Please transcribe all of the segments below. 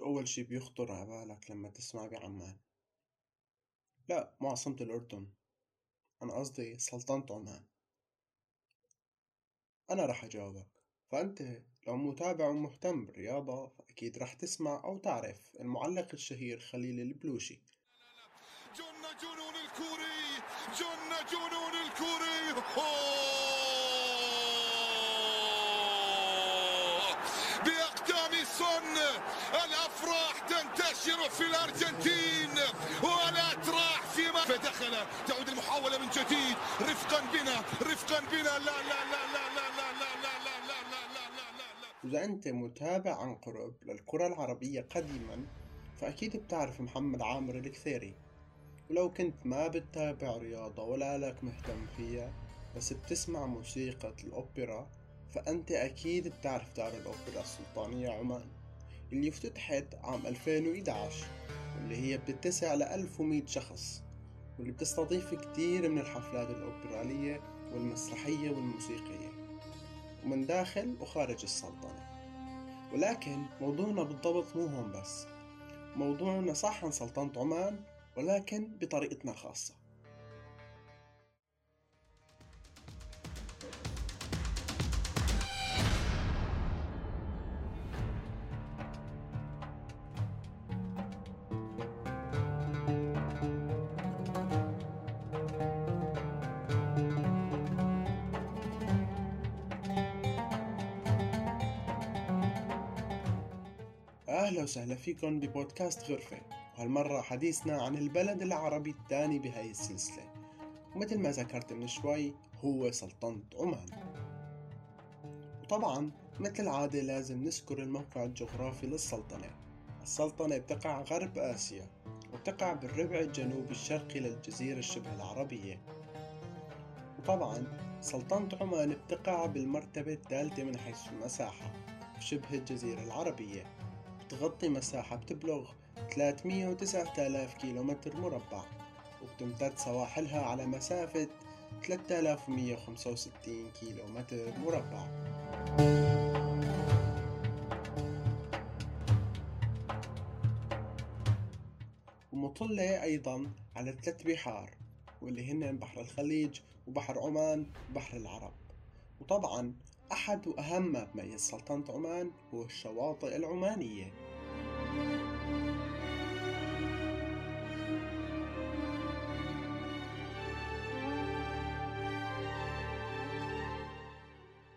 شو أول شي بيخطر على بالك لما تسمع بعمان؟ لا مو عاصمة الأردن أنا قصدي سلطنة عمان. أنا رح أجاوبك فأنت لو متابع ومهتم بالرياضة فأكيد رح تسمع أو تعرف المعلق الشهير خليل البلوشي. جن جنون الكوري جن جنون الكوري بأقدام صن الأفراح تنتشر في الأرجنتين والأتراح فيما فدخل تعود المحاولة من جديد رفقا بنا رفقا بنا لا لا لا لا لا لا لا لا لا لا لا لا لا إذا أنت متابع عن قرب للكرة العربية قديما فأكيد بتعرف محمد عامر الكثيري ولو كنت ما بتتابع رياضة ولا لك مهتم فيها بس بتسمع موسيقى الأوبرا فأنت أكيد بتعرف دار الأوبرا السلطانية عمان اللي افتتحت عام 2011 واللي هي بتتسع ل 1100 شخص واللي بتستضيف كتير من الحفلات الأوبرالية والمسرحية والموسيقية ومن داخل وخارج السلطنة. ولكن موضوعنا بالضبط مو هون بس موضوعنا صح عن سلطنة عمان ولكن بطريقتنا الخاصة أهلا وسهلا فيكم ببودكاست غرفة وهالمرة حديثنا عن البلد العربي الثاني بهاي السلسلة. ومثل ما ذكرت من شوي هو سلطنة عمان. وطبعا مثل العادة لازم نذكر الموقع الجغرافي للسلطنة. السلطنة بتقع غرب آسيا وبتقع بالربع الجنوبي الشرقي للجزيرة الشبه العربية. وطبعا سلطنة عمان بتقع بالمرتبة الثالثة من حيث المساحة في شبه الجزيرة العربية. بتغطي مساحة بتبلغ 309 آلاف كيلومتر مربع وبتمتد سواحلها على مسافة 3165 كيلومتر مربع. ومطلة أيضا على ثلاث بحار واللي هن بحر الخليج وبحر عمان وبحر العرب. وطبعا أحد وأهم ما بميز سلطنة عمان هو الشواطئ العمانية.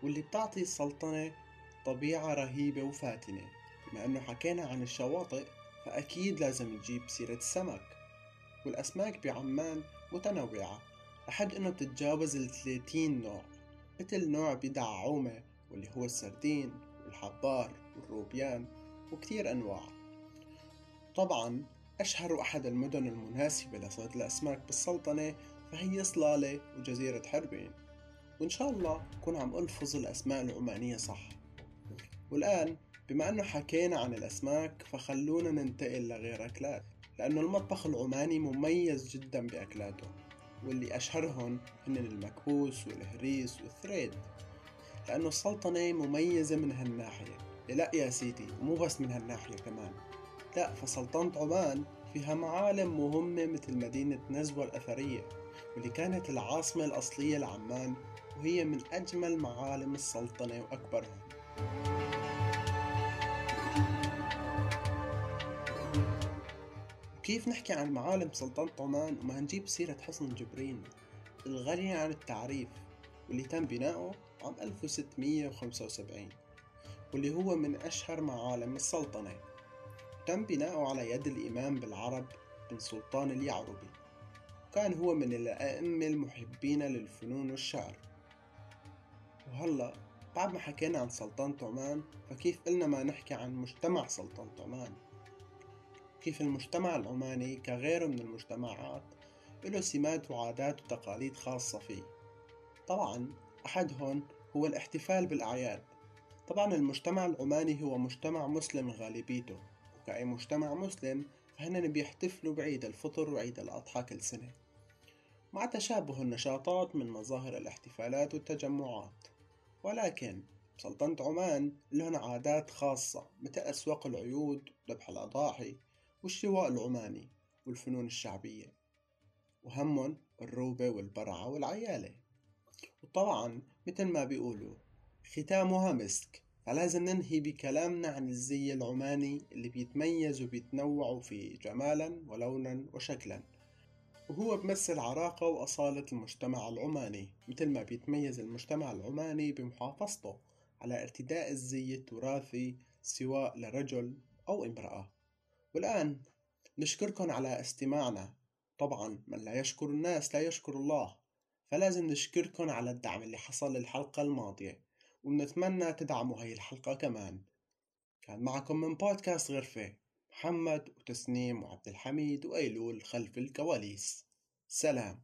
واللي بتعطي السلطنة طبيعة رهيبة وفاتنة. بما أنه حكينا عن الشواطئ فأكيد لازم نجيب سيرة السمك. والأسماك بعمان متنوعة. لحد أنه بتتجاوز ال 30 نوع. مثل نوع بدع عومة واللي هو السردين والحبار والروبيان وكتير أنواع. طبعا أشهر أحد المدن المناسبة لصيد الأسماك بالسلطنة فهي صلالة وجزيرة حربين. وإن شاء الله كون عم ألفظ الأسماء العمانية صح. والآن بما أنه حكينا عن الأسماك فخلونا ننتقل لغير أكلات لأنه المطبخ العماني مميز جدا بأكلاته. واللي أشهرهن هن المكبوس والهريس والثريد. لأنه السلطنة مميزة من هالناحية. لا يا سيدي مو بس من هالناحية كمان. لا فسلطنة عمان فيها معالم مهمة مثل مدينة نزوة الأثرية واللي كانت العاصمة الأصلية لعمان وهي من أجمل معالم السلطنة وأكبرها. وكيف نحكي عن معالم سلطنة عمان وما نجيب سيرة حصن جبرين الغني عن التعريف واللي تم بناؤه عام 1675 واللي هو من أشهر معالم السلطنة. تم بناؤه على يد الإمام بالعرب بن سلطان اليعربي. وكان هو من الأئمة المحبين للفنون والشعر. وهلأ بعد ما حكينا عن سلطنة عمان فكيف قلنا ما نحكي عن مجتمع سلطنة عمان كيف المجتمع العماني كغيره من المجتمعات له سمات وعادات وتقاليد خاصة فيه. طبعا أحدهم هو الاحتفال بالأعياد. طبعا المجتمع العماني هو مجتمع مسلم غالبيته وكأي مجتمع مسلم فهن بيحتفلوا بعيد الفطر وعيد الأضحى كل سنة. مع تشابه النشاطات من مظاهر الاحتفالات والتجمعات. ولكن بسلطنة عمان لهم عادات خاصة مثل أسواق العيود وذبح الأضاحي والشواء العماني والفنون الشعبية وهمن الروبة والبرعة والعيالة. وطبعا مثل ما بيقولوا ختامها مسك. فلازم ننهي بكلامنا عن الزي العماني اللي بيتميز وبيتنوع فيه جمالا ولونا وشكلا وهو بمثل عراقة وأصالة المجتمع العماني مثل ما بيتميز المجتمع العماني بمحافظته على ارتداء الزي التراثي سواء لرجل أو امرأة. والآن نشكركم على استماعنا. طبعا من لا يشكر الناس لا يشكر الله. فلازم نشكركم على الدعم اللي حصل للحلقة الماضية ونتمنى تدعموا هاي الحلقة كمان. كان معكم من بودكاست غرفة محمد وتسنيم وعبد الحميد وأيلول خلف الكواليس. سلام.